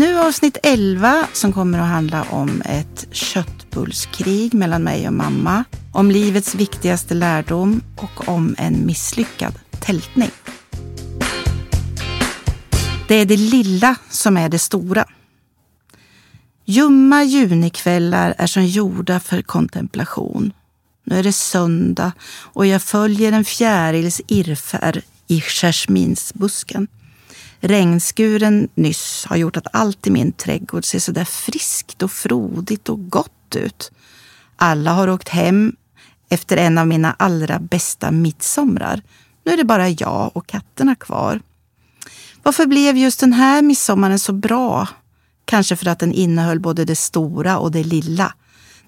Nu avsnitt 11 som kommer att handla om ett köttbullskrig mellan mig och mamma, om livets viktigaste lärdom och om en misslyckad tältning. Det är det lilla som är det stora. Ljumma junikvällar är som gjorda för kontemplation. Nu är det söndag och jag följer en fjärils irrfärd i jasminsbusken. Regnskuren nyss har gjort att allt i min trädgård ser så där friskt och frodigt och gott ut. Alla har åkt hem efter en av mina allra bästa midsomrar. Nu är det bara jag och katterna kvar. Varför blev just den här midsommaren så bra? Kanske för att den innehöll både det stora och det lilla.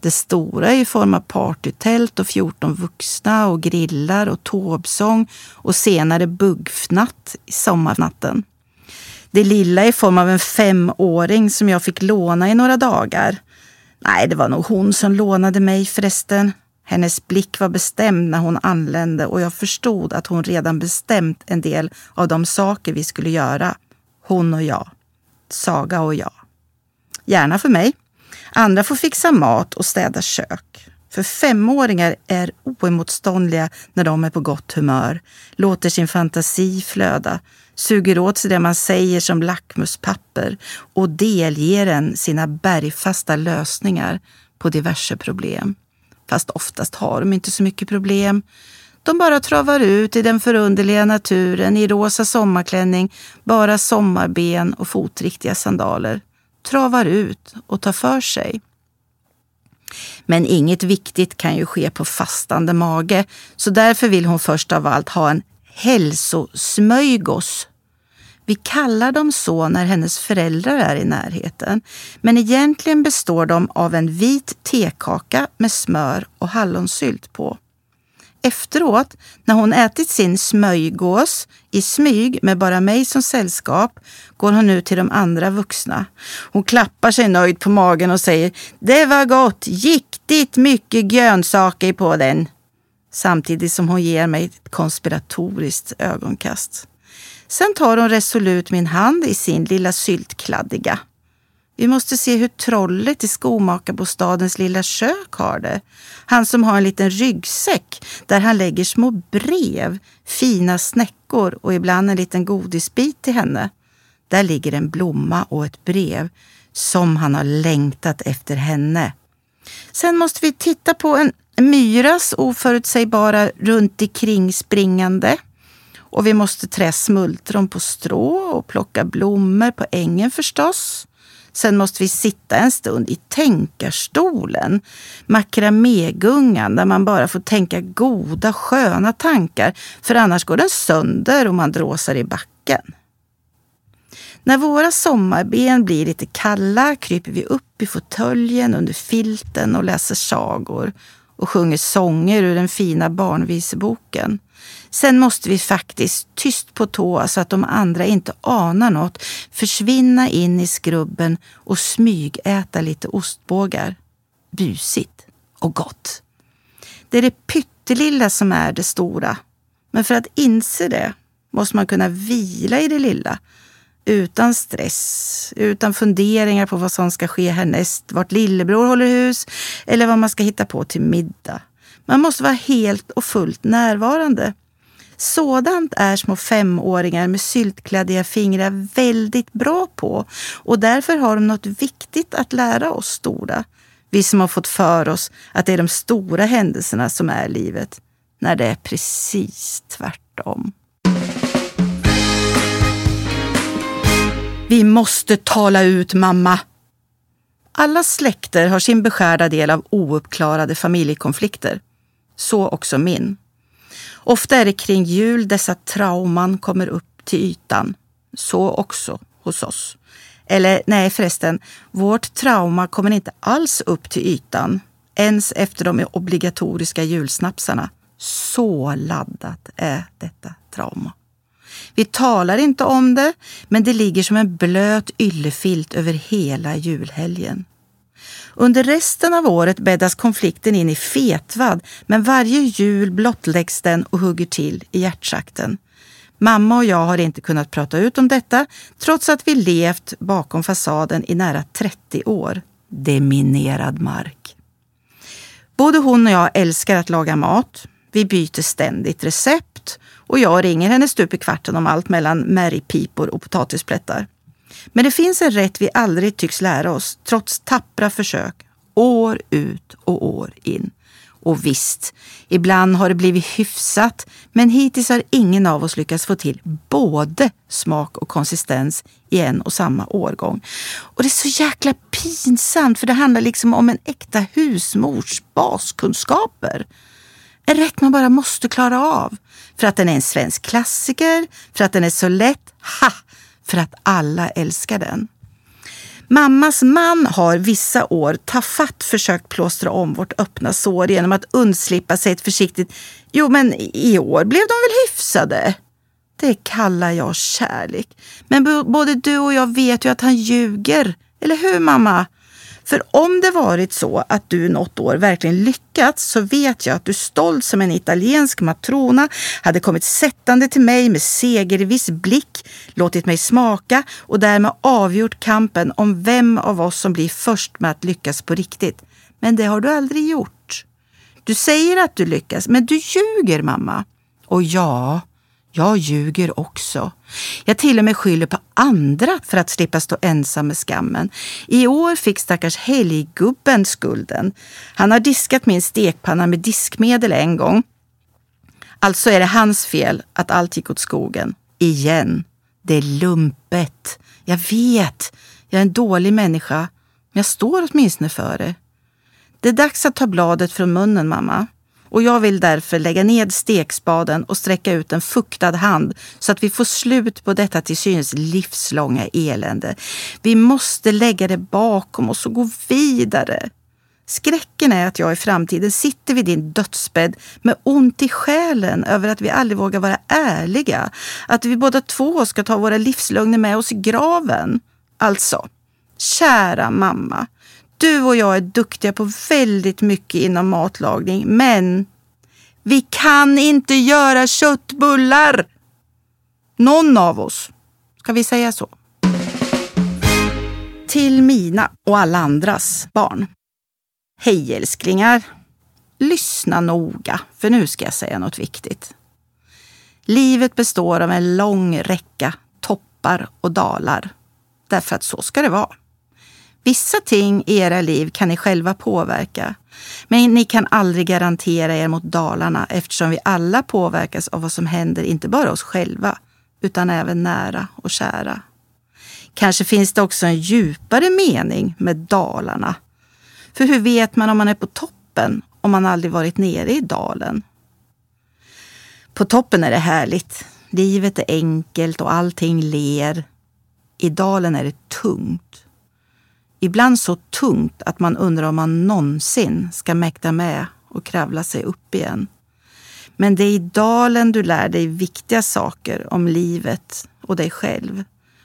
Det stora i form av partytält och 14 vuxna och grillar och tåbsång och senare buggfnatt i sommarnatten. Det lilla i form av en femåring som jag fick låna i några dagar. Nej, det var nog hon som lånade mig förresten. Hennes blick var bestämd när hon anlände och jag förstod att hon redan bestämt en del av de saker vi skulle göra. Hon och jag. Saga och jag. Gärna för mig. Andra får fixa mat och städa kök. För femåringar är oemotståndliga när de är på gott humör, låter sin fantasi flöda, suger åt sig det man säger som lackmuspapper och delger en sina bergfasta lösningar på diverse problem. Fast oftast har de inte så mycket problem. De bara travar ut i den förunderliga naturen i rosa sommarklänning, bara sommarben och fotriktiga sandaler. Travar ut och tar för sig. Men inget viktigt kan ju ske på fastande mage, så därför vill hon först av allt ha en hälsosmörgås. Vi kallar dem så när hennes föräldrar är i närheten, men egentligen består de av en vit tekaka med smör och hallonsylt på. Efteråt, när hon ätit sin smörjgås i smyg med bara mig som sällskap, går hon ut till de andra vuxna. Hon klappar sig nöjd på magen och säger Det var gott, riktigt mycket grönsaker på den. Samtidigt som hon ger mig ett konspiratoriskt ögonkast. Sen tar hon resolut min hand i sin lilla syltkladdiga. Vi måste se hur trollet i skomakarbostadens lilla kök har det. Han som har en liten ryggsäck där han lägger små brev, fina snäckor och ibland en liten godisbit till henne. Där ligger en blomma och ett brev som han har längtat efter henne. Sen måste vi titta på en myras oförutsägbara runt omkring springande. Och vi måste trä smultron på strå och plocka blommor på ängen förstås. Sen måste vi sitta en stund i tänkarstolen, makramégungan, där man bara får tänka goda, sköna tankar, för annars går den sönder och man dråsar i backen. När våra sommarben blir lite kalla kryper vi upp i fåtöljen under filten och läser sagor och sjunger sånger ur den fina barnviseboken. Sen måste vi faktiskt, tyst på tå så att de andra inte anar något, försvinna in i skrubben och smygäta lite ostbågar. Busigt och gott. Det är det pyttelilla som är det stora. Men för att inse det måste man kunna vila i det lilla. Utan stress, utan funderingar på vad som ska ske härnäst, vart lillebror håller hus eller vad man ska hitta på till middag. Man måste vara helt och fullt närvarande. Sådant är små femåringar med syltkladdiga fingrar väldigt bra på och därför har de något viktigt att lära oss stora. Vi som har fått för oss att det är de stora händelserna som är livet, när det är precis tvärtom. Vi måste tala ut, mamma! Alla släkter har sin beskärda del av ouppklarade familjekonflikter. Så också min. Ofta är det kring jul dessa trauman kommer upp till ytan. Så också hos oss. Eller nej förresten, vårt trauma kommer inte alls upp till ytan. Ens efter de obligatoriska julsnapsarna. Så laddat är detta trauma. Vi talar inte om det, men det ligger som en blöt yllefilt över hela julhelgen. Under resten av året bäddas konflikten in i fetvad, men varje jul blottläggs den och hugger till i hjärtsakten. Mamma och jag har inte kunnat prata ut om detta trots att vi levt bakom fasaden i nära 30 år. Deminerad mark. Både hon och jag älskar att laga mat. Vi byter ständigt recept och jag ringer henne stup i kvarten om allt mellan märgpipor och potatisplättar. Men det finns en rätt vi aldrig tycks lära oss, trots tappra försök, år ut och år in. Och visst, ibland har det blivit hyfsat, men hittills har ingen av oss lyckats få till både smak och konsistens i en och samma årgång. Och det är så jäkla pinsamt, för det handlar liksom om en äkta husmors baskunskaper. En rätt man bara måste klara av. För att den är en svensk klassiker, för att den är så lätt, ha! För att alla älskar den. Mammas man har vissa år tafatt försökt plåstra om vårt öppna sår genom att undslippa sig ett försiktigt Jo, men i år blev de väl hyfsade? Det kallar jag kärlek. Men både du och jag vet ju att han ljuger. Eller hur mamma? För om det varit så att du något år verkligen lyckats så vet jag att du stolt som en italiensk matrona hade kommit sättande till mig med segerviss blick, låtit mig smaka och därmed avgjort kampen om vem av oss som blir först med att lyckas på riktigt. Men det har du aldrig gjort. Du säger att du lyckas, men du ljuger mamma. Och ja, jag ljuger också. Jag till och med skyller på andra för att slippa stå ensam med skammen. I år fick stackars helggubben skulden. Han har diskat min stekpanna med diskmedel en gång. Alltså är det hans fel att allt gick åt skogen. Igen. Det är lumpet. Jag vet. Jag är en dålig människa. Men jag står åtminstone för det. Det är dags att ta bladet från munnen, mamma och jag vill därför lägga ned stekspaden och sträcka ut en fuktad hand så att vi får slut på detta till synes livslånga elände. Vi måste lägga det bakom oss och gå vidare. Skräcken är att jag i framtiden sitter vid din dödsbädd med ont i själen över att vi aldrig vågar vara ärliga. Att vi båda två ska ta våra livslögner med oss i graven. Alltså, kära mamma. Du och jag är duktiga på väldigt mycket inom matlagning, men vi kan inte göra köttbullar. Någon av oss. Ska vi säga så? Till mina och alla andras barn. Hej älsklingar! Lyssna noga, för nu ska jag säga något viktigt. Livet består av en lång räcka toppar och dalar. Därför att så ska det vara. Vissa ting i era liv kan ni själva påverka. Men ni kan aldrig garantera er mot dalarna eftersom vi alla påverkas av vad som händer, inte bara oss själva, utan även nära och kära. Kanske finns det också en djupare mening med dalarna. För hur vet man om man är på toppen om man aldrig varit nere i dalen? På toppen är det härligt. Livet är enkelt och allting ler. I dalen är det tungt. Ibland så tungt att man undrar om man någonsin ska mäkta med och kravla sig upp igen. Men det är i dalen du lär dig viktiga saker om livet och dig själv.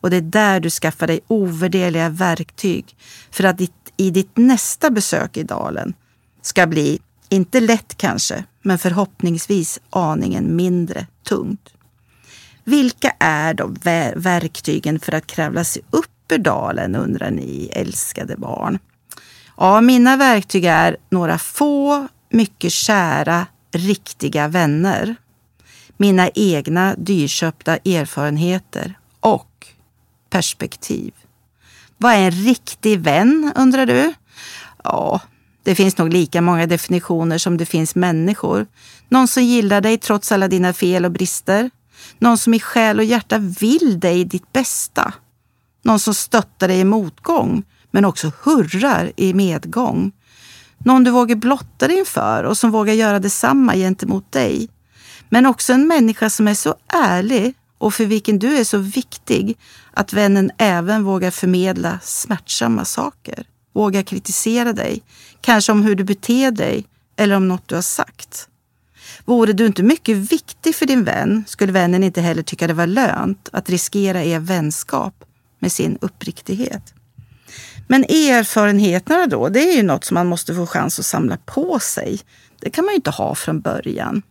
Och det är där du skaffar dig ovärderliga verktyg för att ditt, i ditt nästa besök i dalen ska bli, inte lätt kanske, men förhoppningsvis aningen mindre tungt. Vilka är då verktygen för att kravla sig upp dalen undrar ni, älskade barn. Ja, mina verktyg är några få, mycket kära, riktiga vänner. Mina egna dyrköpta erfarenheter och perspektiv. Vad är en riktig vän, undrar du? Ja, det finns nog lika många definitioner som det finns människor. Någon som gillar dig trots alla dina fel och brister. Någon som i själ och hjärta vill dig ditt bästa. Någon som stöttar dig i motgång, men också hurrar i medgång. Någon du vågar blotta dig inför och som vågar göra detsamma gentemot dig. Men också en människa som är så ärlig och för vilken du är så viktig att vännen även vågar förmedla smärtsamma saker. Vågar kritisera dig, kanske om hur du beter dig eller om något du har sagt. Vore du inte mycket viktig för din vän skulle vännen inte heller tycka det var lönt att riskera er vänskap med sin uppriktighet. Men erfarenheterna då, det är ju något som man måste få chans att samla på sig. Det kan man ju inte ha från början.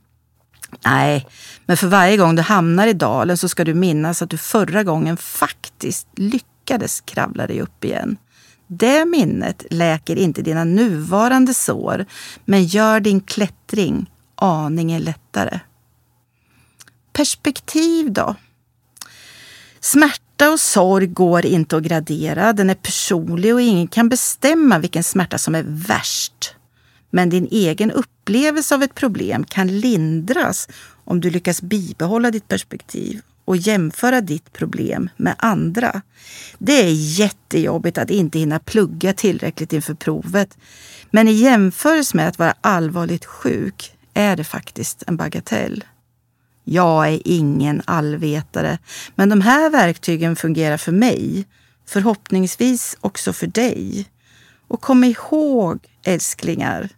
Nej, men för varje gång du hamnar i dalen så ska du minnas att du förra gången faktiskt lyckades kravla dig upp igen. Det minnet läker inte dina nuvarande sår, men gör din klättring aningen lättare. Perspektiv då? Smärta Smärta och sorg går inte att gradera. Den är personlig och ingen kan bestämma vilken smärta som är värst. Men din egen upplevelse av ett problem kan lindras om du lyckas bibehålla ditt perspektiv och jämföra ditt problem med andra. Det är jättejobbigt att inte hinna plugga tillräckligt inför provet. Men i jämförelse med att vara allvarligt sjuk är det faktiskt en bagatell. Jag är ingen allvetare, men de här verktygen fungerar för mig. Förhoppningsvis också för dig. Och kom ihåg, älsklingar,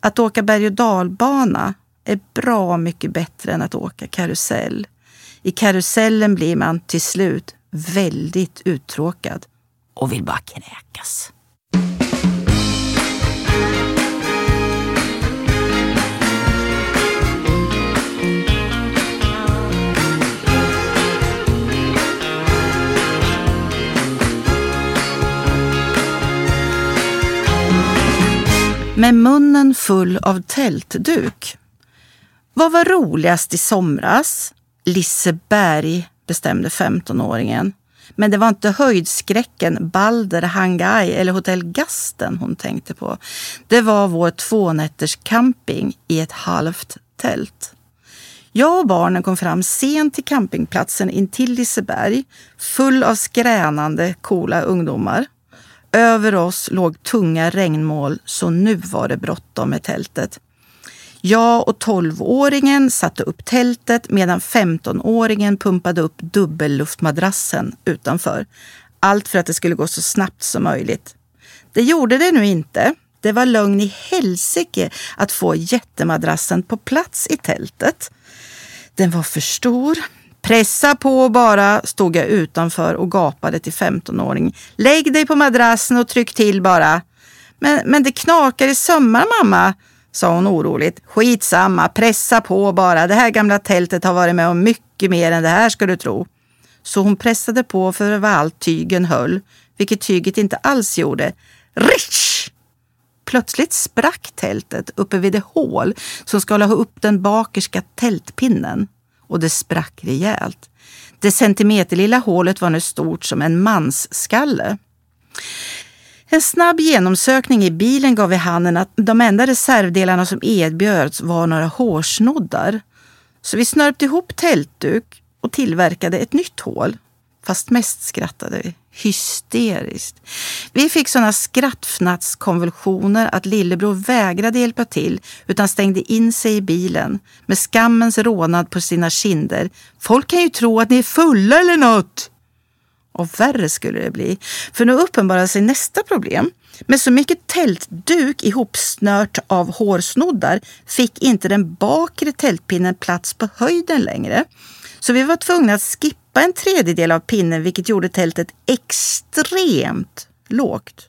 att åka berg och dalbana är bra mycket bättre än att åka karusell. I karusellen blir man till slut väldigt uttråkad och vill bara kräkas. Med munnen full av tältduk. Vad var roligast i somras? Liseberg, bestämde 15-åringen. Men det var inte höjdskräcken Balder, Hangai eller Hotell Gasten hon tänkte på. Det var vår tvånätters camping i ett halvt tält. Jag och barnen kom fram sent till campingplatsen intill Liseberg, full av skränande, coola ungdomar. Över oss låg tunga regnmål, så nu var det bråttom med tältet. Jag och 12-åringen satte upp tältet medan 15-åringen pumpade upp dubbelluftmadrassen utanför. Allt för att det skulle gå så snabbt som möjligt. Det gjorde det nu inte. Det var lögn i helsike att få jättemadrassen på plats i tältet. Den var för stor, Pressa på bara, stod jag utanför och gapade till 15-åring. Lägg dig på madrassen och tryck till bara. Men, men det knakar i sömmar mamma, sa hon oroligt. Skitsamma, pressa på bara. Det här gamla tältet har varit med om mycket mer än det här ska du tro. Så hon pressade på för vad allt tygen höll, vilket tyget inte alls gjorde. Ritsch! Plötsligt sprack tältet uppe vid det hål som skulle ha upp den bakerska tältpinnen och det sprack rejält. Det centimeterlilla hålet var nu stort som en mansskalle. En snabb genomsökning i bilen gav vid handen att de enda reservdelarna som erbjöds var några hårsnoddar. Så vi snörpte ihop tältduk och tillverkade ett nytt hål. Fast mest skrattade vi hysteriskt. Vi fick såna skrattfnattskonvulsioner att lillebror vägrade hjälpa till utan stängde in sig i bilen med skammens rånad på sina kinder. Folk kan ju tro att ni är fulla eller något! Och värre skulle det bli, för nu uppenbarade sig nästa problem. Med så mycket tältduk ihopsnört av hårsnoddar fick inte den bakre tältpinnen plats på höjden längre. Så vi var tvungna att skippa tappa en tredjedel av pinnen vilket gjorde tältet extremt lågt.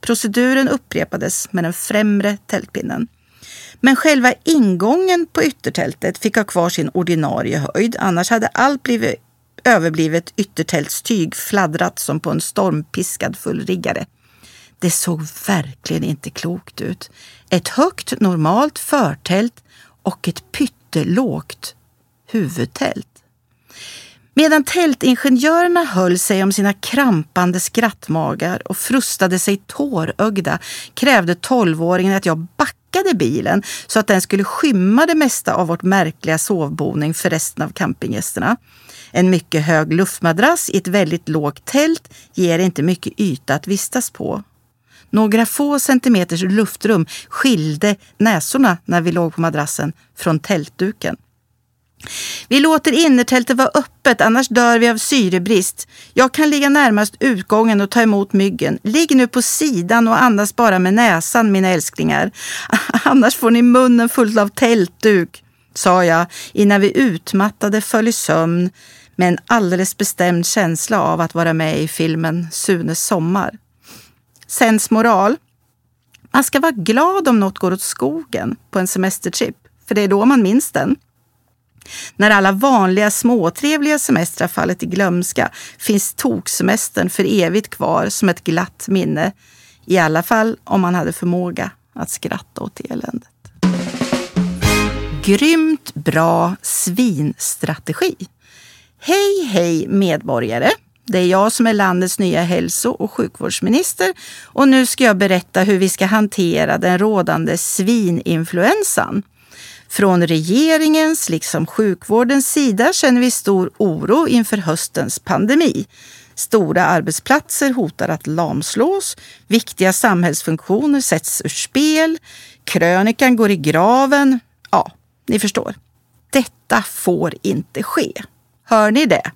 Proceduren upprepades med den främre tältpinnen. Men själva ingången på yttertältet fick ha kvar sin ordinarie höjd, annars hade allt blivit överblivet yttertältstyg fladdrat som på en stormpiskad fullriggare. Det såg verkligen inte klokt ut. Ett högt normalt förtält och ett pyttelågt huvudtält. Medan tältingenjörerna höll sig om sina krampande skrattmagar och frustade sig tårögda krävde tolvåringen att jag backade bilen så att den skulle skymma det mesta av vårt märkliga sovboning för resten av campinggästerna. En mycket hög luftmadrass i ett väldigt lågt tält ger inte mycket yta att vistas på. Några få centimeters luftrum skilde näsorna när vi låg på madrassen från tältduken. Vi låter innertältet vara öppet, annars dör vi av syrebrist. Jag kan ligga närmast utgången och ta emot myggen. Ligg nu på sidan och andas bara med näsan, mina älsklingar. Annars får ni munnen full av tältduk, sa jag innan vi utmattade föll i sömn med en alldeles bestämd känsla av att vara med i filmen Sunes sommar. Sensmoral. Man ska vara glad om något går åt skogen på en semestertrip, för det är då man minns den. När alla vanliga småtrevliga semestrar fallit i glömska finns toksemestern för evigt kvar som ett glatt minne. I alla fall om man hade förmåga att skratta åt eländet. Grymt bra svinstrategi. Hej, hej medborgare! Det är jag som är landets nya hälso och sjukvårdsminister och nu ska jag berätta hur vi ska hantera den rådande svininfluensan. Från regeringens liksom sjukvårdens sida känner vi stor oro inför höstens pandemi. Stora arbetsplatser hotar att lamslås, viktiga samhällsfunktioner sätts ur spel, krönikan går i graven. Ja, ni förstår. Detta får inte ske. Hör ni det?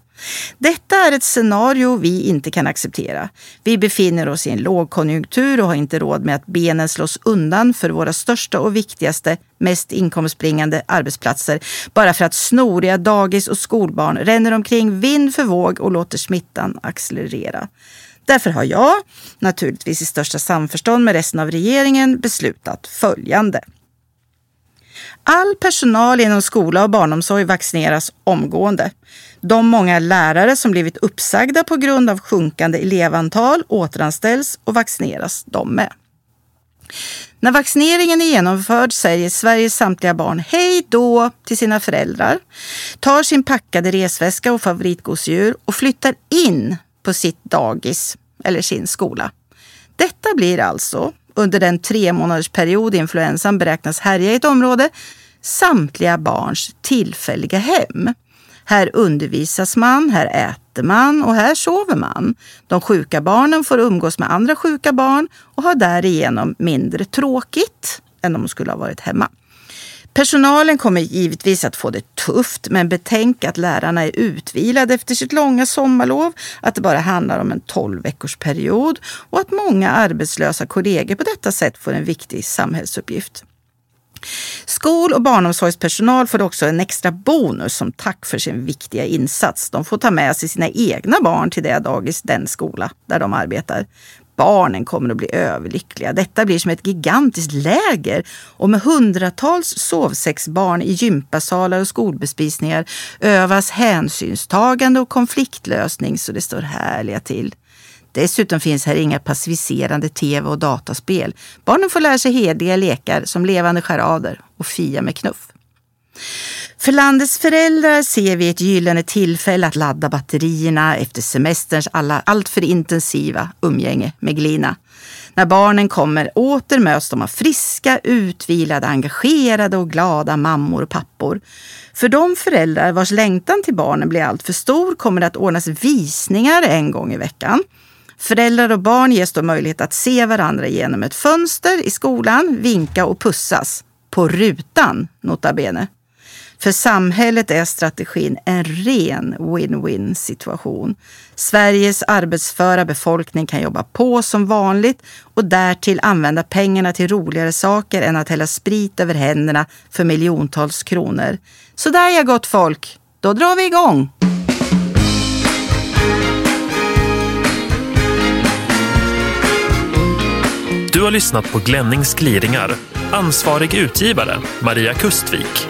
Detta är ett scenario vi inte kan acceptera. Vi befinner oss i en lågkonjunktur och har inte råd med att benen slås undan för våra största och viktigaste, mest inkomstbringande arbetsplatser bara för att snoriga dagis och skolbarn ränner omkring vind för våg och låter smittan accelerera. Därför har jag, naturligtvis i största samförstånd med resten av regeringen, beslutat följande. All personal inom skola och barnomsorg vaccineras omgående. De många lärare som blivit uppsagda på grund av sjunkande elevantal återanställs och vaccineras de med. När vaccineringen är genomförd säger Sveriges samtliga barn hej då till sina föräldrar, tar sin packade resväska och favoritgosedjur och flyttar in på sitt dagis eller sin skola. Detta blir alltså, under den tre månaders period influensan beräknas härja i ett område, samtliga barns tillfälliga hem. Här undervisas man, här äter man och här sover man. De sjuka barnen får umgås med andra sjuka barn och har därigenom mindre tråkigt än om de skulle ha varit hemma. Personalen kommer givetvis att få det tufft, men betänk att lärarna är utvilade efter sitt långa sommarlov, att det bara handlar om en 12 veckors period och att många arbetslösa kollegor på detta sätt får en viktig samhällsuppgift. Skol och barnomsorgspersonal får också en extra bonus som tack för sin viktiga insats. De får ta med sig sina egna barn till det dagis, den skola där de arbetar. Barnen kommer att bli överlyckliga. Detta blir som ett gigantiskt läger och med hundratals sovsexbarn i gympasalar och skolbespisningar övas hänsynstagande och konfliktlösning så det står härliga till. Dessutom finns här inga passiviserande tv och dataspel. Barnen får lära sig hederliga lekar som levande charader och fia med knuff. För landets föräldrar ser vi ett gyllene tillfälle att ladda batterierna efter semesterns alla alltför intensiva umgänge med Glina. När barnen kommer åter möts de av friska, utvilade, engagerade och glada mammor och pappor. För de föräldrar vars längtan till barnen blir alltför stor kommer det att ordnas visningar en gång i veckan. Föräldrar och barn ges då möjlighet att se varandra genom ett fönster i skolan, vinka och pussas. På rutan, nota bene. För samhället är strategin en ren win-win situation. Sveriges arbetsföra befolkning kan jobba på som vanligt och därtill använda pengarna till roligare saker än att hälla sprit över händerna för miljontals kronor. Så där ja, gott folk. Då drar vi igång! Du har lyssnat på Glennings gliringar. Ansvarig utgivare Maria Kustvik.